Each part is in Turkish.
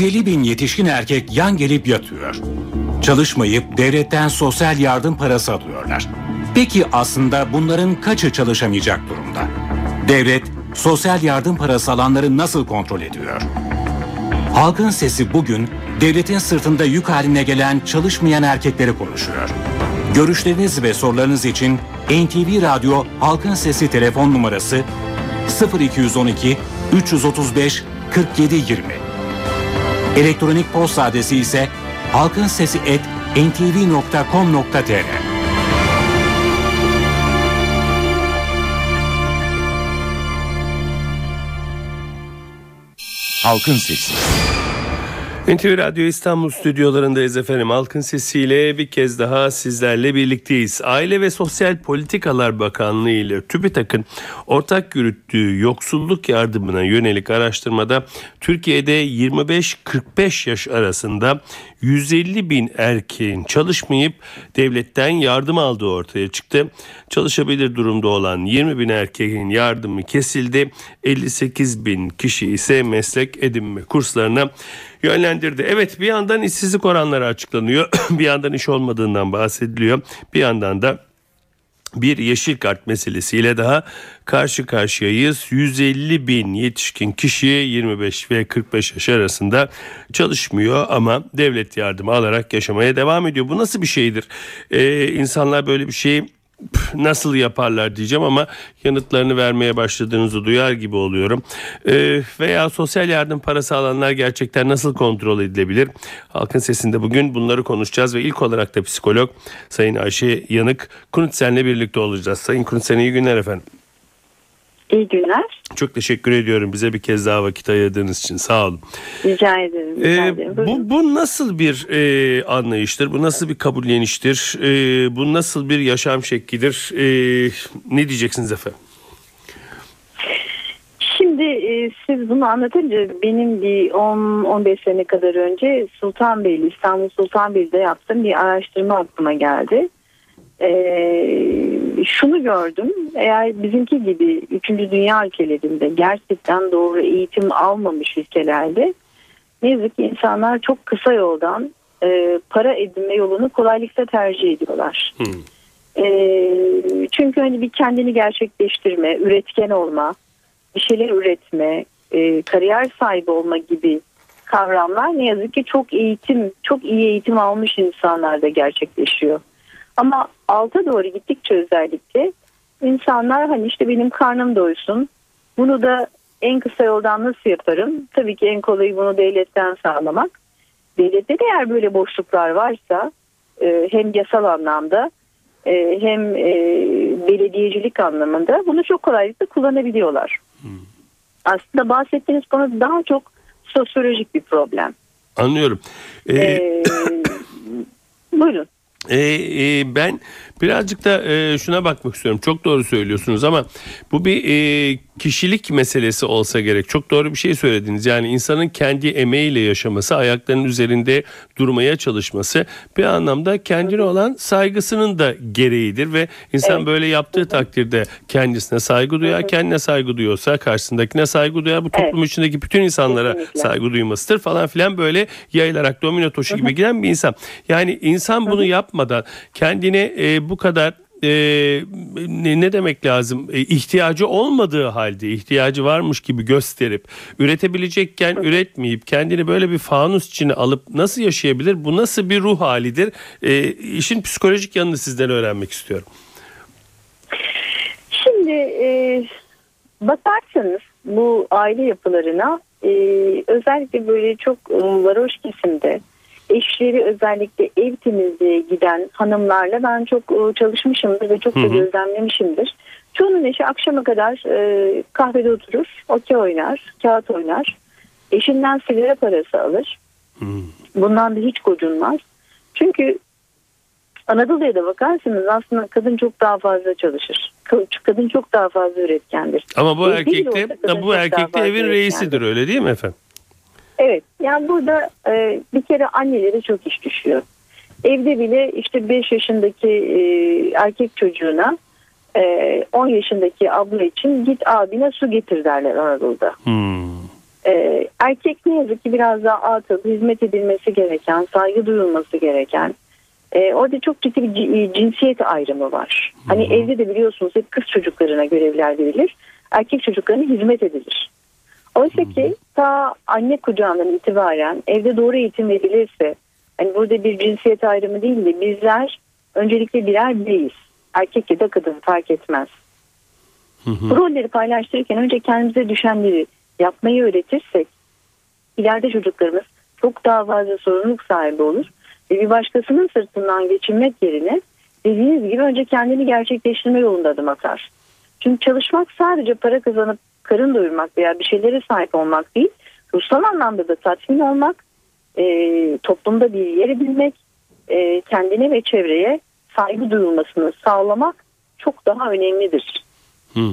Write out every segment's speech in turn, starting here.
150 bin yetişkin erkek yan gelip yatıyor. Çalışmayıp devletten sosyal yardım parası alıyorlar. Peki aslında bunların kaçı çalışamayacak durumda? Devlet sosyal yardım parası alanları nasıl kontrol ediyor? Halkın sesi bugün devletin sırtında yük haline gelen çalışmayan erkekleri konuşuyor. Görüşleriniz ve sorularınız için NTV Radyo Halkın Sesi telefon numarası 0212 335 4720. Elektronik posta adresi ise halkinsesi@ntv.com.tr. Halkın Sesi. NTV Radyo İstanbul stüdyolarındayız efendim. Halkın sesiyle bir kez daha sizlerle birlikteyiz. Aile ve Sosyal Politikalar Bakanlığı ile TÜBİTAK'ın ortak yürüttüğü yoksulluk yardımına yönelik araştırmada Türkiye'de 25-45 yaş arasında 150 bin erkeğin çalışmayıp devletten yardım aldığı ortaya çıktı. Çalışabilir durumda olan 20 bin erkeğin yardımı kesildi. 58 bin kişi ise meslek edinme kurslarına yönlendirdi. Evet bir yandan işsizlik oranları açıklanıyor. bir yandan iş olmadığından bahsediliyor. Bir yandan da bir yeşil kart meselesiyle daha karşı karşıyayız. 150 bin yetişkin kişi 25 ve 45 yaş arasında çalışmıyor ama devlet yardımı alarak yaşamaya devam ediyor. Bu nasıl bir şeydir? Ee, insanlar böyle bir şeyi nasıl yaparlar diyeceğim ama yanıtlarını vermeye başladığınızı duyar gibi oluyorum. Ee, veya sosyal yardım parası alanlar gerçekten nasıl kontrol edilebilir? Halkın Sesi'nde bugün bunları konuşacağız ve ilk olarak da psikolog Sayın Ayşe Yanık Kunutsen'le birlikte olacağız. Sayın Kunutsen iyi günler efendim. İyi günler. Çok teşekkür ediyorum bize bir kez daha vakit ayırdığınız için sağ olun. Rica ederim. Rica Ee, bu, bu nasıl bir e, anlayıştır? Bu nasıl bir kabulleniştir? E, bu nasıl bir yaşam şeklidir? E, ne diyeceksiniz efendim? Şimdi e, siz bunu anlatınca benim bir 10-15 sene kadar önce Sultanbeyli, İstanbul Sultanbeyli'de yaptığım bir araştırma aklıma geldi. Ee, şunu gördüm eğer bizimki gibi 3. dünya ülkelerinde gerçekten doğru eğitim almamış ülkelerde ne yazık ki insanlar çok kısa yoldan e, para edinme yolunu kolaylıkla tercih ediyorlar. Hmm. E, çünkü hani bir kendini gerçekleştirme, üretken olma, bir şeyler üretme, e, kariyer sahibi olma gibi kavramlar ne yazık ki çok eğitim, çok iyi eğitim almış insanlarda gerçekleşiyor. Ama alta doğru gittikçe özellikle insanlar hani işte benim karnım doysun. Bunu da en kısa yoldan nasıl yaparım? Tabii ki en kolayı bunu devletten sağlamak. Devlette de eğer böyle boşluklar varsa e, hem yasal anlamda e, hem e, belediyecilik anlamında bunu çok kolaylıkla kullanabiliyorlar. Aslında bahsettiğiniz konu daha çok sosyolojik bir problem. Anlıyorum. Ee, Ee, buyurun. E, e, ben birazcık da e, şuna bakmak istiyorum. Çok doğru söylüyorsunuz ama bu bir e, kişilik meselesi olsa gerek. Çok doğru bir şey söylediniz. Yani insanın kendi emeğiyle yaşaması, ayaklarının üzerinde durmaya çalışması bir anlamda kendine olan saygısının da gereğidir ve insan Evet. böyle yaptığı takdirde kendisine saygı duyar, kendine saygı duyuyorsa karşısındakine saygı duyar. Bu toplum içindeki bütün insanlara Kesinlikle. saygı duymasıdır falan filan böyle yayılarak domino taşı gibi giden bir insan. Yani insan bunu yapmadan kendine e, bu kadar e, ne, ne demek lazım? E, ihtiyacı olmadığı halde ihtiyacı varmış gibi gösterip üretebilecekken üretmeyip kendini böyle bir fanus içine alıp nasıl yaşayabilir? Bu nasıl bir ruh halidir? E, işin psikolojik yanını sizden öğrenmek istiyorum. Şimdi e, bakarsanız bu aile yapılarına e, özellikle böyle çok e, varoş kesimde eşleri özellikle ev temizliğe giden hanımlarla ben çok e, çalışmışımdır ve çok da gözlemlemişimdir. Çoğunun eşi akşama kadar e, kahvede oturur, okey oynar, kağıt oynar. Eşinden sigara parası alır. Hmm. Bundan da hiç gocunmaz. Çünkü Anadolu'ya da bakarsanız aslında kadın çok daha fazla çalışır. Kadın çok daha fazla üretkendir. Ama bu E, erkekte olsa kadın bu erkek de evin reisidir öyle değil mi efendim? Evet yani burada e, bir kere annelere çok iş düşüyor. Evde bile işte 5 yaşındaki e, erkek çocuğuna e, 10 yaşındaki abla için git abine su getir derler Anadolu'da. Hmm. E, erkek ne yazık ki biraz daha atıl, hizmet edilmesi gereken, saygı duyulması gereken. E, orada çok ciddi bir ci- cinsiyet ayrımı var. Hani evde de biliyorsunuz hep kız çocuklarına görevler verilir. Erkek çocuklarına hizmet edilir. Oysa ki ta anne kucağından itibaren evde doğru eğitim verilirse hani burada bir cinsiyet ayrımı değil de bizler öncelikle birer beyiz. Erkek ya da kadın fark etmez. Bu rolleri paylaştırırken önce kendimize düşenleri yapmayı öğretirsek ileride çocuklarımız çok daha fazla sorumluluk sahibi olur ve bir başkasının sırtından geçinmek yerine dediğiniz gibi önce kendini gerçekleştirme yolunda adım atar. Çünkü çalışmak sadece para kazanıp karın doyurmak veya bir şeylere sahip olmak değil, ruhsal anlamda da tatmin olmak, e, toplumda bir yer edinmek, e, kendine ve çevreye saygı duyulmasını sağlamak çok daha önemlidir.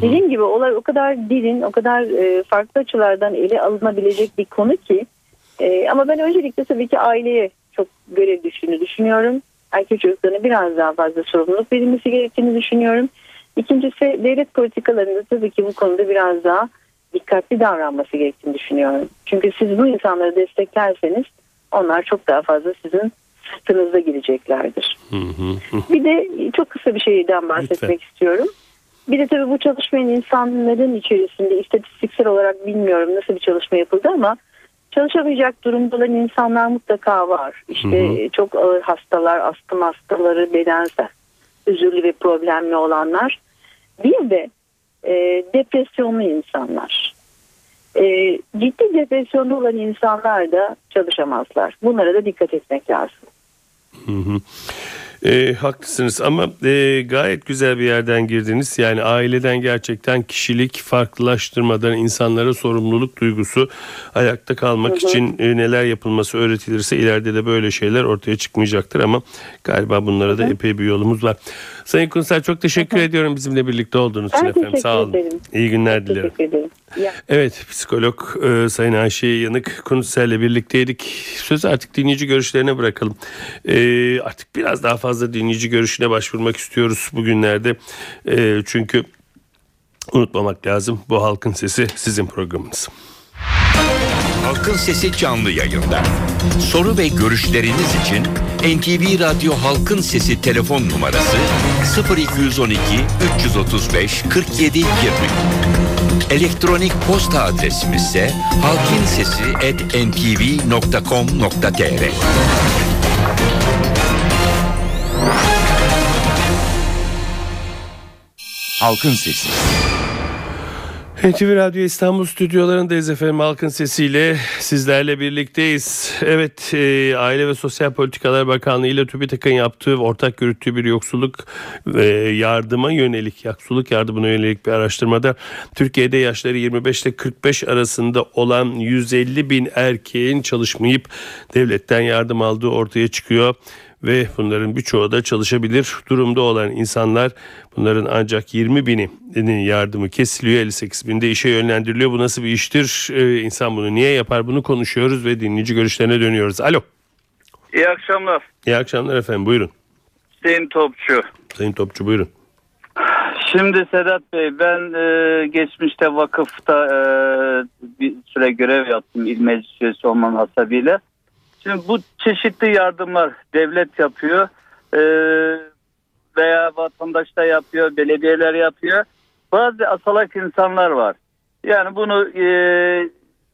Dediğim gibi olay o kadar derin, o kadar e, farklı açılardan ele alınabilecek bir konu ki. E, ama ben öncelikle tabii ki aileye çok görev düştüğünü düşünüyorum. Erkek çocuklarına biraz daha fazla sorumluluk verilmesi gerektiğini düşünüyorum. İkincisi devlet politikalarında tabii ki bu konuda biraz daha dikkatli davranması gerektiğini düşünüyorum. Çünkü siz bu insanları desteklerseniz onlar çok daha fazla sizin sırtınızda geleceklerdir. Bir de çok kısa bir şeyden bahsetmek Lütfen. istiyorum. Bir de tabii bu çalışmayan insanların içerisinde istatistiksel olarak bilmiyorum nasıl bir çalışma yapıldı ama çalışamayacak durumda olan insanlar mutlaka var. İşte çok ağır hastalar, astım hastaları, bedensel üzürlü ve problemli olanlar. Bir de e, depresyonlu insanlar. E, ciddi depresyonlu olan insanlar da çalışamazlar. Bunlara da dikkat etmek lazım. E, haklısınız ama e, gayet güzel bir yerden girdiniz. Yani aileden gerçekten kişilik farklılaştırmadan insanlara sorumluluk duygusu ayakta kalmak için e, neler yapılması öğretilirse ileride de böyle şeyler ortaya çıkmayacaktır ama galiba bunlara da epey bir yolumuz var. Sayın Kunsal çok teşekkür ediyorum bizimle birlikte olduğunuz için Ben efendim. Sağ olun. ederim. İyi günler dilerim. Teşekkür ederim. Ya. Evet psikolog e, Sayın Ayşe Yanık Kunutsel'le birlikteydik. Sözü artık dinleyici görüşlerine bırakalım. E, artık biraz daha fazla dinleyici görüşüne başvurmak istiyoruz bugünlerde. E, çünkü unutmamak lazım bu halkın sesi sizin programınız. Halkın Sesi canlı yayında. Soru ve görüşleriniz için NTV Radyo Halkın Sesi telefon numarası 0212 335 47 20. Elektronik posta adresimiz ise halkinsesi@ntv.com.tr. Halkın Sesi. NTV Radyo İstanbul stüdyolarındayız efendim halkın sesiyle sizlerle birlikteyiz. Evet e, Aile ve Sosyal Politikalar Bakanlığı ile TÜBİTAK'ın yaptığı ortak yürüttüğü bir yoksulluk ve yardıma yönelik yoksulluk yardımına yönelik bir araştırmada Türkiye'de yaşları 25 ile 45 arasında olan 150 bin erkeğin çalışmayıp devletten yardım aldığı ortaya çıkıyor ve bunların birçoğu da çalışabilir durumda olan insanlar. Bunların ancak 20 bininin yardımı kesiliyor 58 binde işe yönlendiriliyor. Bu nasıl bir iştir? Ee, insan bunu niye yapar? Bunu konuşuyoruz ve dinleyici görüşlerine dönüyoruz. Alo. İyi akşamlar. iyi akşamlar efendim buyurun. Hüseyin Topçu. Sayın Topçu buyurun. Şimdi Sedat Bey ben e, geçmişte vakıfta e, bir süre görev yaptım il meclis üyesi olmam hasebiyle. Şimdi bu çeşitli yardımlar devlet yapıyor e, veya vatandaş da yapıyor, belediyeler yapıyor. Bazı asalak insanlar var. Yani bunu e,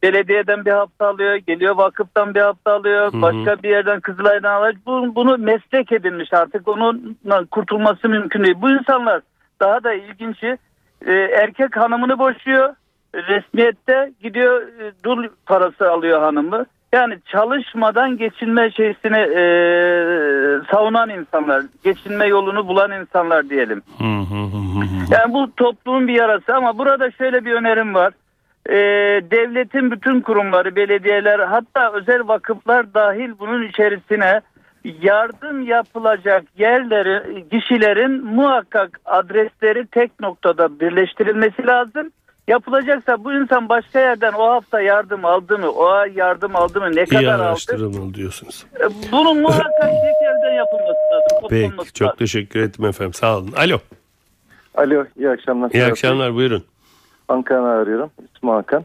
belediyeden bir hafta alıyor, geliyor vakıftan bir hafta alıyor, Hı hı. başka bir yerden Kızılay'dan alıyor. Bu, bunu meslek edinmiş artık onun kurtulması mümkün değil. Bu insanlar daha da ilginci e, erkek hanımını boşuyor, resmiyette gidiyor e, dul parası alıyor hanımı. Yani çalışmadan geçinme şeysini e, savunan insanlar, geçinme yolunu bulan insanlar diyelim. Yani bu toplumun bir yarası ama burada şöyle bir önerim var. Ee, devletin bütün kurumları, belediyeler hatta özel vakıflar dahil bunun içerisine yardım yapılacak yerleri, kişilerin muhakkak adresleri tek noktada birleştirilmesi lazım. Yapılacaksa bu insan başka yerden o hafta yardım aldı mı, o ay yardım aldı mı, ne İyi kadar aldı? diyorsunuz. Ee, Bunun muhakkak tek yerden yapılması lazım. Peki toplanması çok lazım. teşekkür ederim efendim sağ olun. Alo Alo, iyi akşamlar. iyi Serhat Bey. akşamlar buyurun. Ankara'dan arıyorum. İsmim Hakan.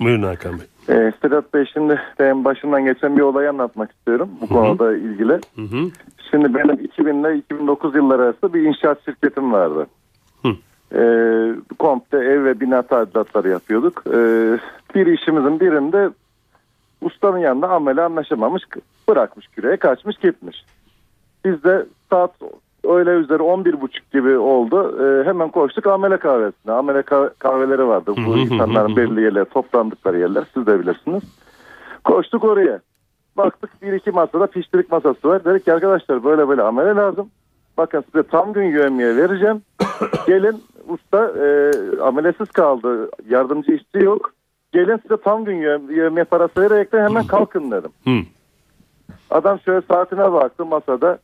Buyurun Hakan Bey. Ee, Sedat Bey şimdi ben başından geçen bir olayı anlatmak istiyorum bu konuda ilgili. Hı hı. Şimdi benim 2000 ile 2009 yılları arasında bir inşaat şirketim vardı. Ee, komple ev ve bina tadilatları yapıyorduk. Ee, bir işimizin birinde ustanın yanında amele anlaşamamış bırakmış küreye kaçmış gitmiş. Biz de saat öğle üzeri 11.30 gibi oldu. Ee, hemen koştuk amele kahvesine. Amele kah- kahveleri vardı. Bu insanların belli yerler toplandıkları yerler. Siz de bilirsiniz. Koştuk oraya. Baktık bir iki masada piştirik masası var. Dedik ki arkadaşlar böyle böyle amele lazım. Bakın size tam gün yövmeye vereceğim. Gelin usta e, amelesiz kaldı. Yardımcı işçi yok. Gelin size tam gün yövmeye parası vererek de hemen kalkın dedim. Adam şöyle saatine baktı masada.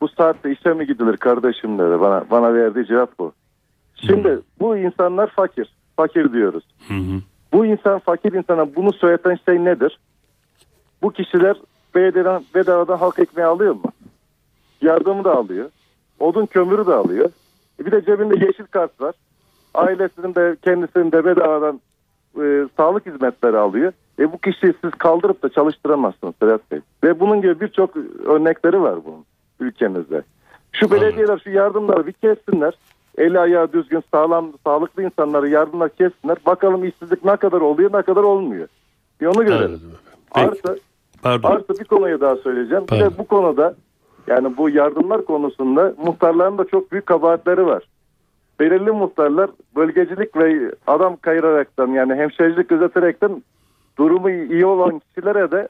Bu saatte işe mi gidilir kardeşim dedi. Bana bana verdiği cevap bu. Şimdi bu insanlar fakir. Fakir diyoruz. Bu insan fakir insana bunu söyleten şey nedir? Bu kişiler bedavadan, bedavadan halk ekmeği alıyor mu? Yardımı da alıyor. Odun kömürü de alıyor. E bir de cebinde yeşil kart var. Ailesinin de kendisinin de bedavadan e, sağlık hizmetleri alıyor. E bu kişiyi siz kaldırıp da çalıştıramazsınız Sedat Bey. Ve bunun gibi birçok örnekleri var bunun ülkemizde. Şu belediyeler şu yardımları bir kessinler. Eli ayağı düzgün sağlam sağlıklı insanları yardımlar kessinler. Bakalım işsizlik ne kadar oluyor ne kadar olmuyor. Bir onu görelim. Peki. Artı, Pardon. artı bir konuyu daha söyleyeceğim. Bir Pardon. de bu konuda yani bu yardımlar konusunda muhtarların da çok büyük kabahatleri var. Belirli muhtarlar bölgecilik ve adam kayıraraktan yani hemşericilik gözeterekten durumu iyi olan kişilere de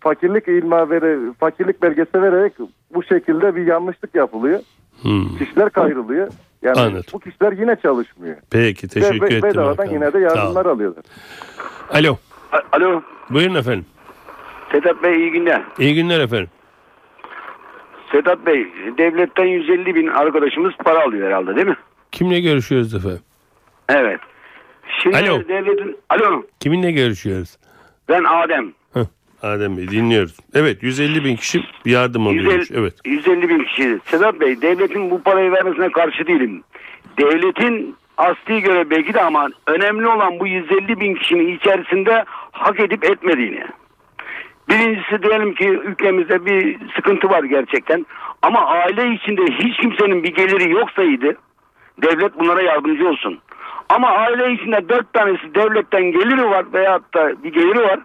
fakirlik ilma vere, fakirlik belgesi vererek bu şekilde bir yanlışlık yapılıyor. Hı. Kişiler kayrılıyor. Yani Anladım. bu kişiler yine çalışmıyor. Peki Ve teşekkür be- ettim. bedavadan yine de yardımlar alıyorlar. Alo. Alo Buyurun efendim. Sedat Bey iyi günler. İyi günler efendim. Sedat Bey devletten 150 bin arkadaşımız para alıyor herhalde değil mi? Kimle görüşüyoruz efendim? Evet. Şimdi Alo. devletin... Alo Kiminle görüşüyoruz? ben Adem. Heh, Adem Bey dinliyoruz. Evet 150 bin kişi yardım alıyormuş. 150, Evet. 150 bin kişi. Sedat Bey devletin bu parayı vermesine karşı değilim. Devletin asli göre belki de ama önemli olan bu 150 bin kişinin içerisinde hak edip etmediğini. Birincisi diyelim ki ülkemizde bir sıkıntı var gerçekten. Ama aile içinde hiç kimsenin bir geliri yoksaydı devlet bunlara yardımcı olsun. Ama aile içinde dört tanesi devletten geliri var veyahut da bir geliri var.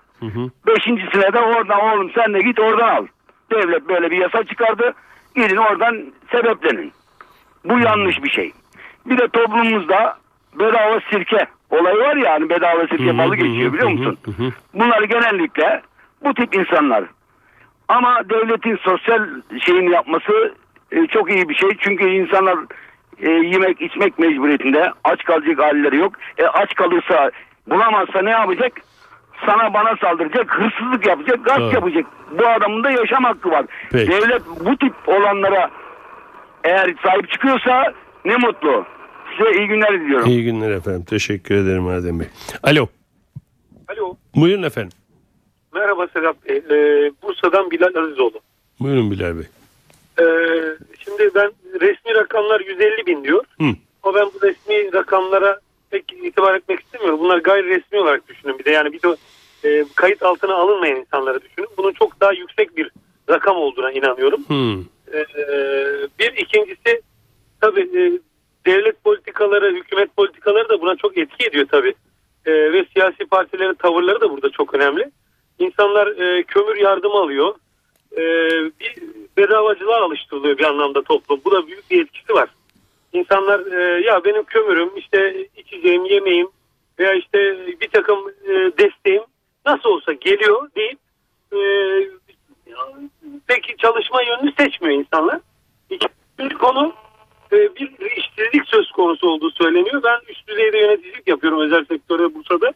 Beşincisine de oradan oğlum sen de git oradan al. Devlet böyle bir yasa çıkardı. Gidin oradan sebeplenin. Bu yanlış bir şey. Bir de toplumumuzda bedava sirke olayı var ya hani bedava sirke balı geçiyor biliyor musun? Bunlar genellikle bu tip insanlar. Ama devletin sosyal şeyini yapması e, çok iyi bir şey. Çünkü insanlar e, yemek içmek mecburiyetinde aç kalacak halleri yok. E, aç kalırsa bulamazsa ne yapacak? Sana bana saldıracak, hırsızlık yapacak, gasp Doğru. yapacak. Bu adamın da yaşam hakkı var. Peki. Devlet bu tip olanlara eğer sahip çıkıyorsa ne mutlu. Size iyi günler diliyorum. İyi günler efendim. Teşekkür ederim Adem Bey. Alo. Alo. Buyurun efendim. Merhaba Sedat Bey. Ee, Bursa'dan Bilal Azizoğlu. Buyurun Bilal Bey. Ee, şimdi ben resmi rakamlar 150 bin diyor. Hı. Ama ben bu resmi rakamlara pek itibar etmek istemiyorum. Bunlar gayri resmi olarak düşünün. Bir de yani bir de e, kayıt altına alınmayan insanları düşünün. Bunun çok daha yüksek bir rakam olduğuna inanıyorum. Hı. Ee, bir ikincisi tabii e, devlet politikaları, hükümet politikaları da buna çok etki ediyor tabii. Ee, ve siyasi partilerin tavırları da burada çok önemli. İnsanlar e, kömür yardımı alıyor. Ee, bir bedavacılığa alıştırılıyor bir anlamda toplum. Bu da büyük bir etkisi var. İnsanlar e, ya benim kömürüm, işte içeceğim, yemeğim veya işte bir takım e, desteğim nasıl olsa geliyor deyip e, peki çalışma yönünü seçmiyor insanlar. İkinci konu e, bir işsizlik söz konusu olduğu söyleniyor. Ben üst düzeyde yöneticilik yapıyorum özel sektörde Bursa'da.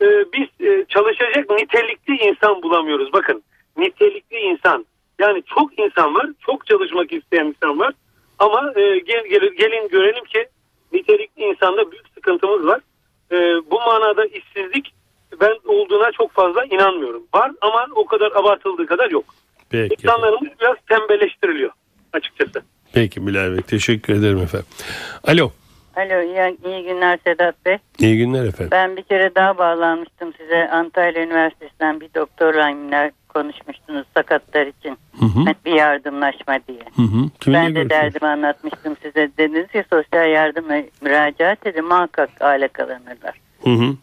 E, biz e, çalışacak nitelikli insan bulamıyoruz. Bakın nitelikli insan. Yani çok insan var, çok çalışmak isteyen insan var. Ama e, gel, gel- gelin görelim ki nitelikli insanda büyük sıkıntımız var. E, bu manada işsizlik ben olduğuna çok fazla inanmıyorum. Var ama o kadar abartıldığı kadar yok. Peki. İnsanlarımız biraz tembelleştiriliyor açıkçası. Peki Bilal Bey. Teşekkür ederim efendim. Alo. Alo iyi, iyi günler Sedat Bey. İyi günler efendim. Ben bir kere daha bağlanmıştım size. Antalya Üniversitesi'nden bir doktorayla konuşmuştunuz sakatlar için. Hı hı. Hani bir yardımlaşma diye. Hı hı. Kiminle ben de derdimi anlatmıştım size. Dediniz ki sosyal yardıma müracaat edin muhakkak alakalanırlar. Hı hı.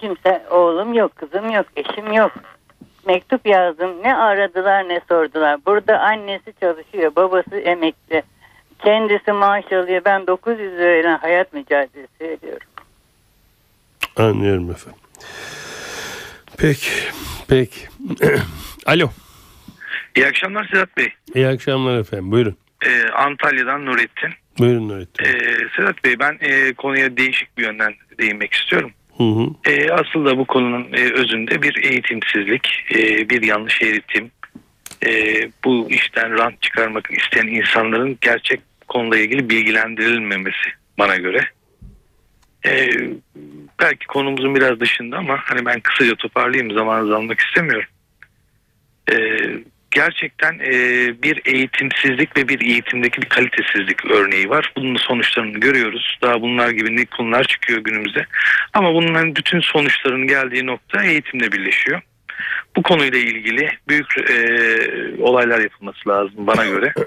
Kimse oğlum yok, kızım yok, eşim yok. Mektup yazdım. Ne aradılar ne sordular. Burada annesi çalışıyor, babası emekli. Kendisi maaş alıyor. Ben 900 lirayla hayat mücadelesi veriyorum. Anlıyorum efendim. Peki. Peki. Alo. İyi akşamlar Sedat Bey. İyi akşamlar efendim. Buyurun. Ee, Antalya'dan Nurettin. Buyurun Nurettin. Ee, Sedat Bey ben e, konuya değişik bir yönden değinmek istiyorum. Hı hı. E, aslında bu konunun e, özünde bir eğitimsizlik, e, bir yanlış eğitim, e, bu işten rant çıkarmak isteyen insanların gerçek konuda ilgili bilgilendirilmemesi bana göre. E, belki konumuzun biraz dışında ama hani ben kısaca toparlayayım zamanınızı almak istemiyorum. E, gerçekten e, bir eğitimsizlik ve bir eğitimdeki bir kalitesizlik örneği var. Bunun sonuçlarını görüyoruz. Daha bunlar gibi ne konular çıkıyor günümüzde. Ama bunların bütün sonuçlarının geldiği nokta eğitimle birleşiyor. Bu konuyla ilgili büyük e, olaylar yapılması lazım bana göre.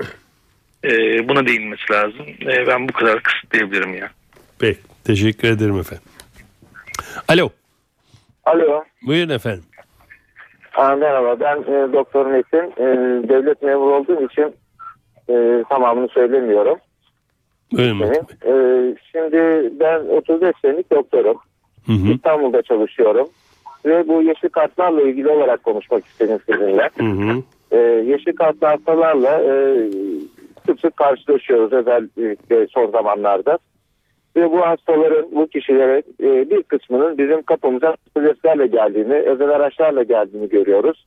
E, buna değinmesi lazım. E, ben bu kadar kısıtlayabilirim ya. Peki. Teşekkür ederim efendim. Alo. Alo. Buyurun efendim. Aa, merhaba ben e, Doktor Metin. E, devlet memuru olduğum için e, tamamını söylemiyorum. Buyurun. Metin Bey. E, şimdi ben 35 senelik doktorum. Hı hı. İstanbul'da çalışıyorum. Ve bu yeşil kartlarla ilgili olarak konuşmak istedim sizinle. Hı hı. E, yeşil kartlı hastalarla e, sık sık karşılaşıyoruz özellikle son zamanlarda. Ve bu hastaların, bu kişilere e, bir kısmının bizim kapımıza polislerle geldiğini, özel araçlarla geldiğini görüyoruz.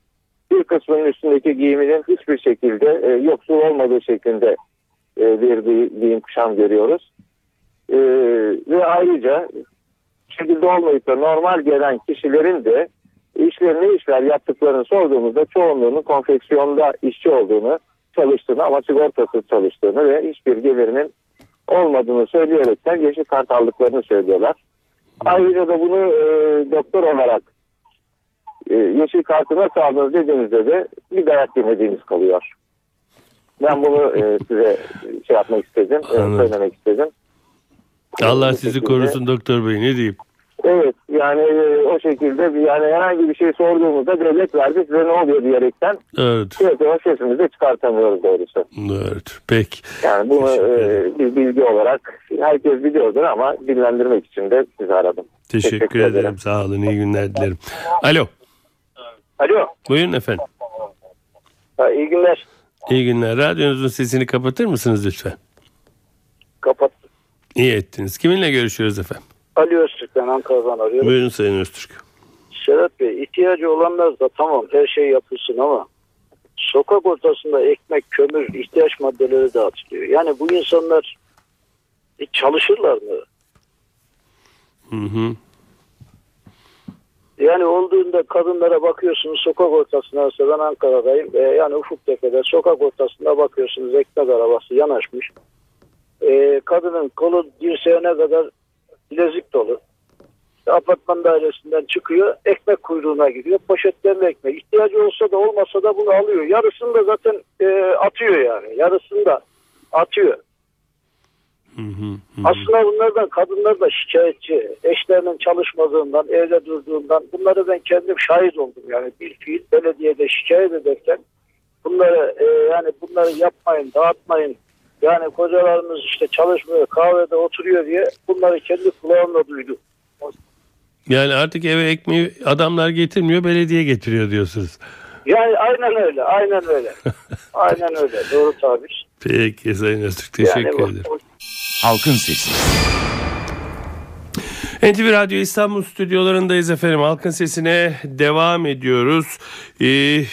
Bir kısmının üstündeki giyiminin hiçbir şekilde e, yoksul olmadığı şeklinde e, bir gi- giyim kuşam görüyoruz. Ve ayrıca şekilde olmayıp da normal gelen kişilerin de işlerini işler yaptıklarını sorduğumuzda çoğunluğunun konfeksiyonda işçi olduğunu, çalıştığını ama sigortasız çalıştığını ve hiçbir gelirinin olmadığını söyleyerekten yeşil kart aldıklarını söylüyorlar. Ayrıca da bunu e, doktor olarak e, yeşil kartı nasıl aldınız dediğimizde de bir dayak yemediğimiz kalıyor. Ben bunu e, size şey yapmak istedim, e, söylemek istedim. Allah sizi korusun doktor bey ne diyeyim. Evet yani e, o şekilde yani herhangi bir şey sorduğumuzda devlet verdi size ne oluyor diyerekten Evet. piyasaya sesimizi de çıkartamıyoruz doğrusu. Evet. Peki. Yani bunu e, bir bilgi olarak herkes biliyordur ama dinlendirmek için de sizi aradım. Teşekkür, Teşekkür ederim. ederim. Sağ olun. İyi günler dilerim. Alo. Alo. Buyurun efendim. Ha, iyi günler. İyi günler. Radyonuzun sesini kapatır mısınız lütfen? Kapat. İyi ettiniz. Kiminle görüşüyoruz efendim? Ali Öztürk ben Ankara'dan arıyorum. Buyurun Sayın Öztürk. Sedat Bey ihtiyacı olanlar da tamam her şey yapılsın ama sokak ortasında ekmek, kömür, ihtiyaç maddeleri dağıtılıyor. Yani bu insanlar hiç çalışırlar mı? Hı hı. Yani olduğunda kadınlara bakıyorsunuz sokak ortasına mesela ben Ankara'dayım. E, yani Ufuktepe'de sokak ortasında bakıyorsunuz ekmek arabası yanaşmış. E, kadının kolu dirseğine kadar bilezik dolu. İşte apartman dairesinden çıkıyor ekmek kuyruğuna gidiyor poşetlerle ekmek. İhtiyacı olsa da olmasa da bunu alıyor. Yarısını da zaten e, atıyor yani yarısını da atıyor. Hı hı. hı. Aslında bunlardan kadınlar da şikayetçi. Eşlerinin çalışmadığından, evde durduğundan bunları ben kendim şahit oldum. Yani bir fiil belediyede şikayet ederken bunları e, yani bunları yapmayın, dağıtmayın. Yani kocalarımız işte çalışmıyor, kahvede oturuyor diye bunları kendi kulağımla duydum. Yani artık eve ekmeği adamlar getirmiyor belediye getiriyor diyorsunuz. Yani aynen öyle, aynen öyle. aynen öyle, doğru tabir. Peki Sayın Öztürk teşekkür Yani ederim. Halkın Sesi. NTV Radyo İstanbul stüdyolarındayız efendim. Halkın sesine devam ediyoruz. Ee,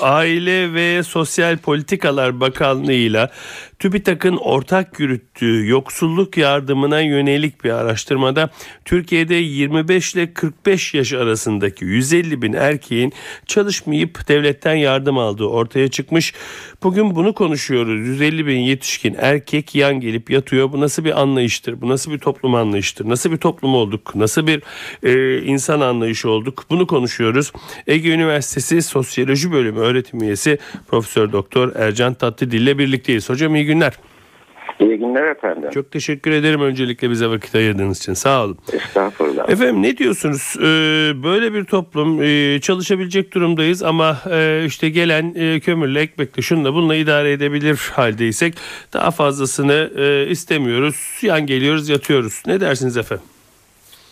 Aile ve Sosyal Politikalar Bakanlığı'yla TÜBİTAK'ın ortak yürüttüğü yoksulluk yardımına yönelik bir araştırmada Türkiye'de 25 ile 45 yaş arasındaki 150 bin erkeğin çalışmayıp devletten yardım aldığı ortaya çıkmış. Bugün bunu konuşuyoruz. 150 bin yetişkin erkek yan gelip yatıyor. Bu nasıl bir anlayıştır? Bu nasıl bir toplum anlayıştır? Nasıl bir toplum olduk? Nasıl bir e, insan anlayışı olduk? Bunu konuşuyoruz. Ege Üniversitesi Sosyoloji Bölümü öğretim üyesi Profesör Doktor Ercan Tatlıdil ile birlikteyiz. Hocam iyi günler. İyi günler efendim. Çok teşekkür ederim öncelikle bize vakit ayırdığınız için. Sağ olun. Estağfurullah. Efendim ne diyorsunuz? Ee, böyle bir toplum e, çalışabilecek durumdayız ama e, işte gelen e, kömürle ekmekle şunla bununla idare edebilir haldeysek daha fazlasını e, istemiyoruz. Yan geliyoruz yatıyoruz. Ne dersiniz efendim?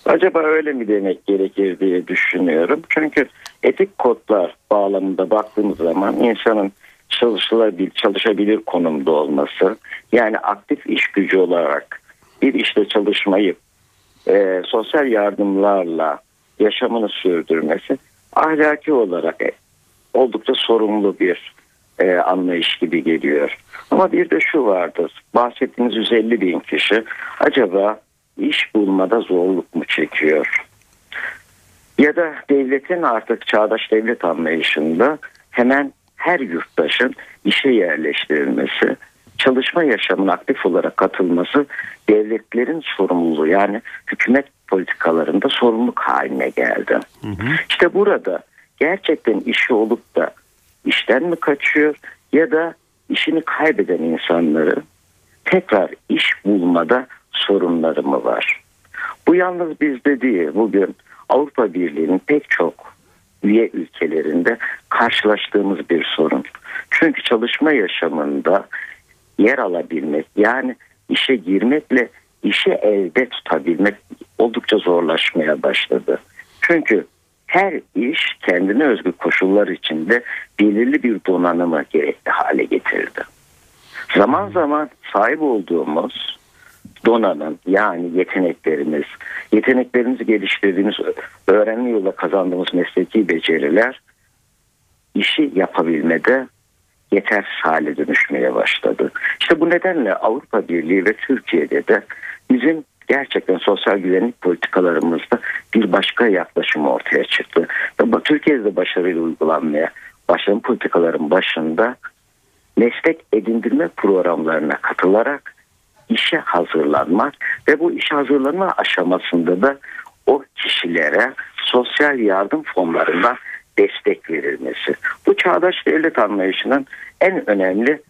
Acaba öyle mi demek gerekir diye düşünüyorum. Çünkü etik kodlar bağlamında baktığımız zaman insanın çalışılabilir, çalışabilir konumda olması yani aktif iş gücü olarak bir işte çalışmayı e, sosyal yardımlarla yaşamını sürdürmesi ahlaki olarak e, oldukça sorumlu bir e, anlayış gibi geliyor. Ama bir de şu vardır. Bahsettiğiniz 150 bin kişi acaba iş bulmada zorluk mu çekiyor? Ya da devletin artık çağdaş devlet anlayışında hemen her yurttaşın işe yerleştirilmesi, çalışma yaşamına aktif olarak katılması devletlerin sorumluluğu yani hükümet politikalarında sorumluluk haline geldi. Hı hı. İşte burada gerçekten işi olup da işten mi kaçıyor ya da işini kaybeden insanları tekrar iş bulmada sorunları mı var? Bu yalnız bizde değil. Bugün Avrupa Birliği'nin pek çok üye ülkelerinde karşılaştığımız bir sorun. Çünkü çalışma yaşamında yer alabilmek yani işe girmekle işi elde tutabilmek oldukça zorlaşmaya başladı. Çünkü her iş kendine özgü koşullar içinde belirli bir donanımı gerekli hale getirdi. Zaman zaman sahip olduğumuz donanım yani yeteneklerimiz, yeteneklerimizi geliştirdiğimiz öğrenme yoluyla kazandığımız mesleki beceriler işi yapabilmede yetersiz hale dönüşmeye başladı. İşte bu nedenle Avrupa Birliği ve Türkiye'de de bizim gerçekten sosyal güvenlik politikalarımızda bir başka yaklaşım ortaya çıktı. Türkiye'de başarıyla uygulanmaya başlayan politikaların başında meslek edindirme programlarına katılarak işe hazırlanmak ve bu işe hazırlanma aşamasında da o kişilere sosyal yardım fonlarından destek verilmesi. Bu çağdaş devlet anlayışının en önemli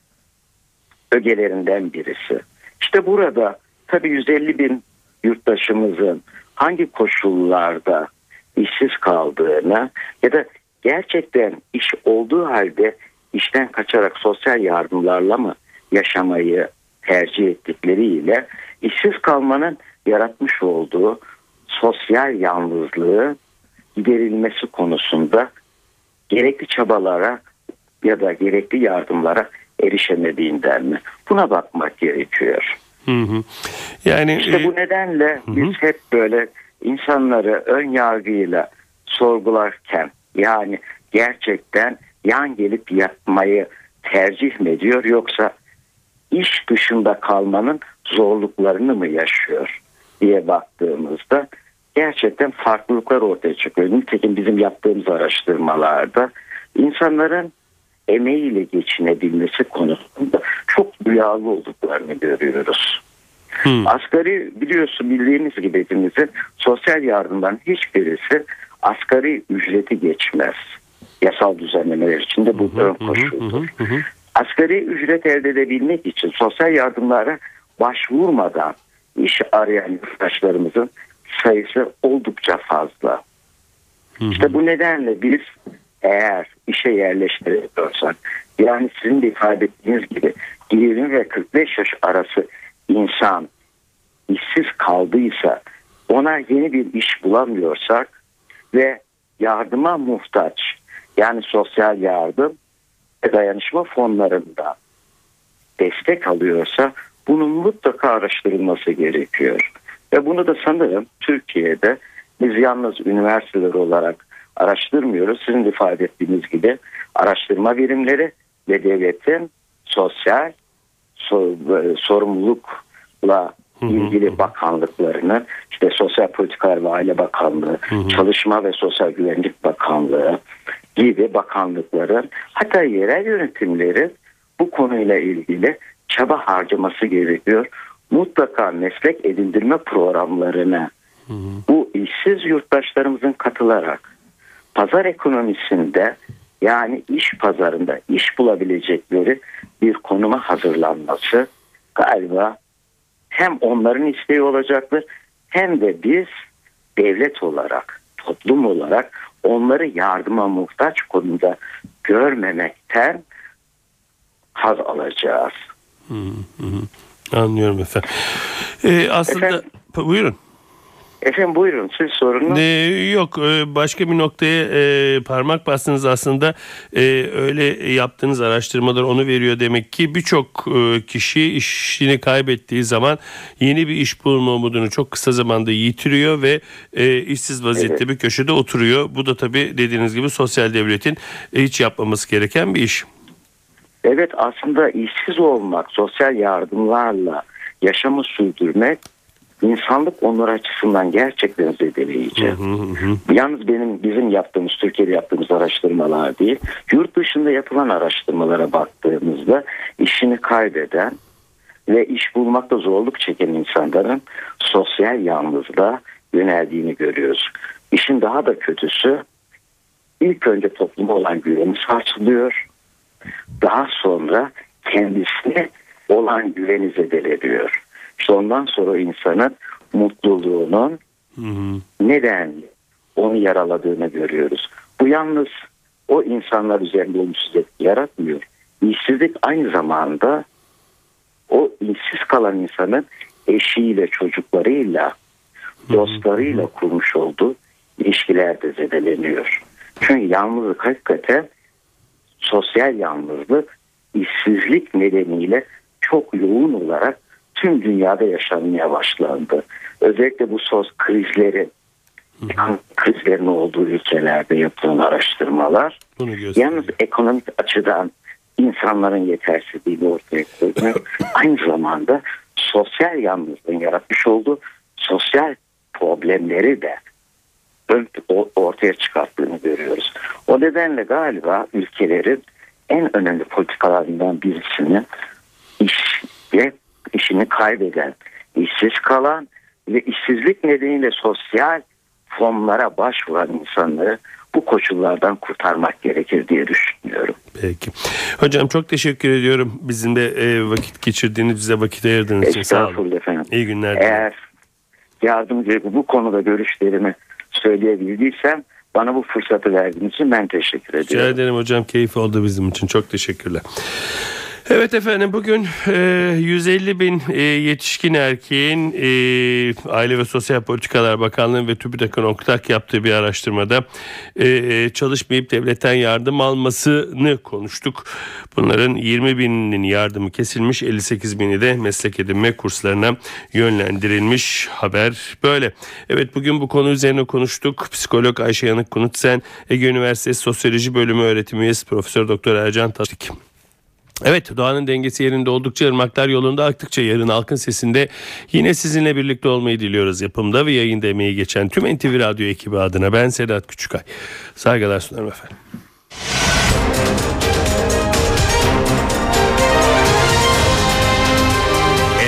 ögelerinden birisi. İşte burada tabii 150 bin yurttaşımızın hangi koşullarda işsiz kaldığını ya da gerçekten iş olduğu halde işten kaçarak sosyal yardımlarla mı yaşamayı tercih ettikleriyle işsiz kalmanın yaratmış olduğu sosyal yalnızlığı giderilmesi konusunda gerekli çabalara ya da gerekli yardımlara erişemediğinden mi? Buna bakmak gerekiyor. Hı hı. Yani işte bu nedenle hı hı. biz hep böyle insanları ön yargıyla sorgularken yani gerçekten yan gelip yatmayı tercih mi ediyor yoksa iş dışında kalmanın zorluklarını mı yaşıyor diye baktığımızda gerçekten farklılıklar ortaya çıkıyor. Nitekim bizim yaptığımız araştırmalarda insanların emeğiyle geçinebilmesi konusunda çok duyarlı olduklarını görüyoruz. Hmm. Asgari biliyorsun bildiğiniz gibi hepimizin sosyal yardımdan hiçbirisi asgari ücreti geçmez. Yasal düzenlemeler içinde bu ön koşuldur. Asgari ücret elde edebilmek için sosyal yardımlara başvurmadan iş arayan yurttaşlarımızın sayısı oldukça fazla. İşte bu nedenle biz eğer işe yerleştiriyorsak yani sizin de ifade ettiğiniz gibi 20 ve 45 yaş arası insan işsiz kaldıysa ona yeni bir iş bulamıyorsak ve yardıma muhtaç yani sosyal yardım dayanışma fonlarında destek alıyorsa bunun mutlaka araştırılması gerekiyor. Ve bunu da sanırım Türkiye'de biz yalnız üniversiteler olarak araştırmıyoruz. Sizin de ifade ettiğiniz gibi araştırma birimleri ve devletin sosyal so- e, sorumlulukla ilgili bakanlıklarını işte Sosyal Politikalar ve Aile Bakanlığı, Çalışma ve Sosyal Güvenlik Bakanlığı gibi bakanlıkların hatta yerel yönetimlerin bu konuyla ilgili çaba harcaması gerekiyor. Mutlaka meslek edindirme programlarına bu işsiz yurttaşlarımızın katılarak pazar ekonomisinde yani iş pazarında iş bulabilecekleri bir konuma hazırlanması galiba hem onların isteği olacaktır hem de biz devlet olarak toplum olarak onları yardıma muhtaç konumda görmemekten haz alacağız. Anlıyorum efendim. Ee, aslında Efendim? buyurun. Efendim buyurun siz sorunuz. Ee, yok e, başka bir noktaya e, parmak bastınız aslında E, öyle yaptığınız araştırmalar onu veriyor demek ki birçok e, kişi işini kaybettiği zaman yeni bir iş bulma umudunu çok kısa zamanda yitiriyor ve e, işsiz vaziyette bir köşede oturuyor. Bu da tabii dediğiniz gibi sosyal devletin e, hiç yapmaması gereken bir iş. Evet aslında işsiz olmak, sosyal yardımlarla yaşamı sürdürmek insanlık onur açısından gerçekten zedeleyici. Yalnız benim bizim yaptığımız Türkiye'de yaptığımız araştırmalar değil, yurt dışında yapılan araştırmalara baktığımızda işini kaybeden ve iş bulmakta zorluk çeken insanların sosyal yalnızlığa yöneldiğini görüyoruz. İşin daha da kötüsü ilk önce topluma olan güveni sarsılıyor. Daha sonra kendisine olan güveni zedeleniyor. İşte ondan sonra insanın mutluluğunun neden onu yaraladığını görüyoruz. Bu yalnız o insanlar üzerinde etki yaratmıyor. İşsizlik aynı zamanda o işsiz kalan insanın eşiyle, çocuklarıyla, dostlarıyla kurmuş olduğu ilişkiler de zedeleniyor. Çünkü yalnızlık hakikaten sosyal yalnızlık işsizlik nedeniyle çok yoğun olarak tüm dünyada yaşanmaya başlandı. Özellikle bu sos krizlerin krizlerin olduğu ülkelerde yapılan araştırmalar yalnız ekonomik açıdan insanların yetersizliğini ortaya koyuyor. Aynı zamanda sosyal yalnızlığın yaratmış olduğu sosyal problemleri de ortaya çıkarttığını görüyoruz. O nedenle galiba ülkelerin en önemli politikalarından birisini iş ve işini kaybeden, işsiz kalan ve işsizlik nedeniyle sosyal fonlara başvuran insanları bu koşullardan kurtarmak gerekir diye düşünüyorum. Peki. Hocam çok teşekkür ediyorum. Bizimle e, vakit geçirdiğiniz, bize vakit ayırdığınız için sağ olun. Efendim. İyi günler. Eğer yardımcı bu konuda görüşlerimi söyleyebildiysem bana bu fırsatı verdiğiniz için ben teşekkür Rica ediyorum. ederim hocam. Keyif oldu bizim için. Çok teşekkürler. Evet efendim bugün e, 150 bin e, yetişkin erkeğin e, Aile ve Sosyal Politikalar Bakanlığı ve TÜBİTAK'ın ortak yaptığı bir araştırmada e, e, çalışmayıp devletten yardım almasını konuştuk. Bunların 20 bininin yardımı kesilmiş 58 bini de meslek edinme kurslarına yönlendirilmiş haber böyle. Evet bugün bu konu üzerine konuştuk. Psikolog Ayşe Yanık Kunutsen Ege Üniversitesi Sosyoloji Bölümü öğretim üyesi Profesör Doktor Ercan Taşik. Evet doğanın dengesi yerinde oldukça ırmaklar yolunda aktıkça yarın halkın sesinde yine sizinle birlikte olmayı diliyoruz. Yapımda ve yayında emeği geçen tüm NTV Radyo ekibi adına ben Sedat Küçükay. Saygılar sunarım efendim.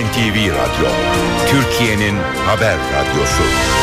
NTV Radyo, Türkiye'nin haber radyosu.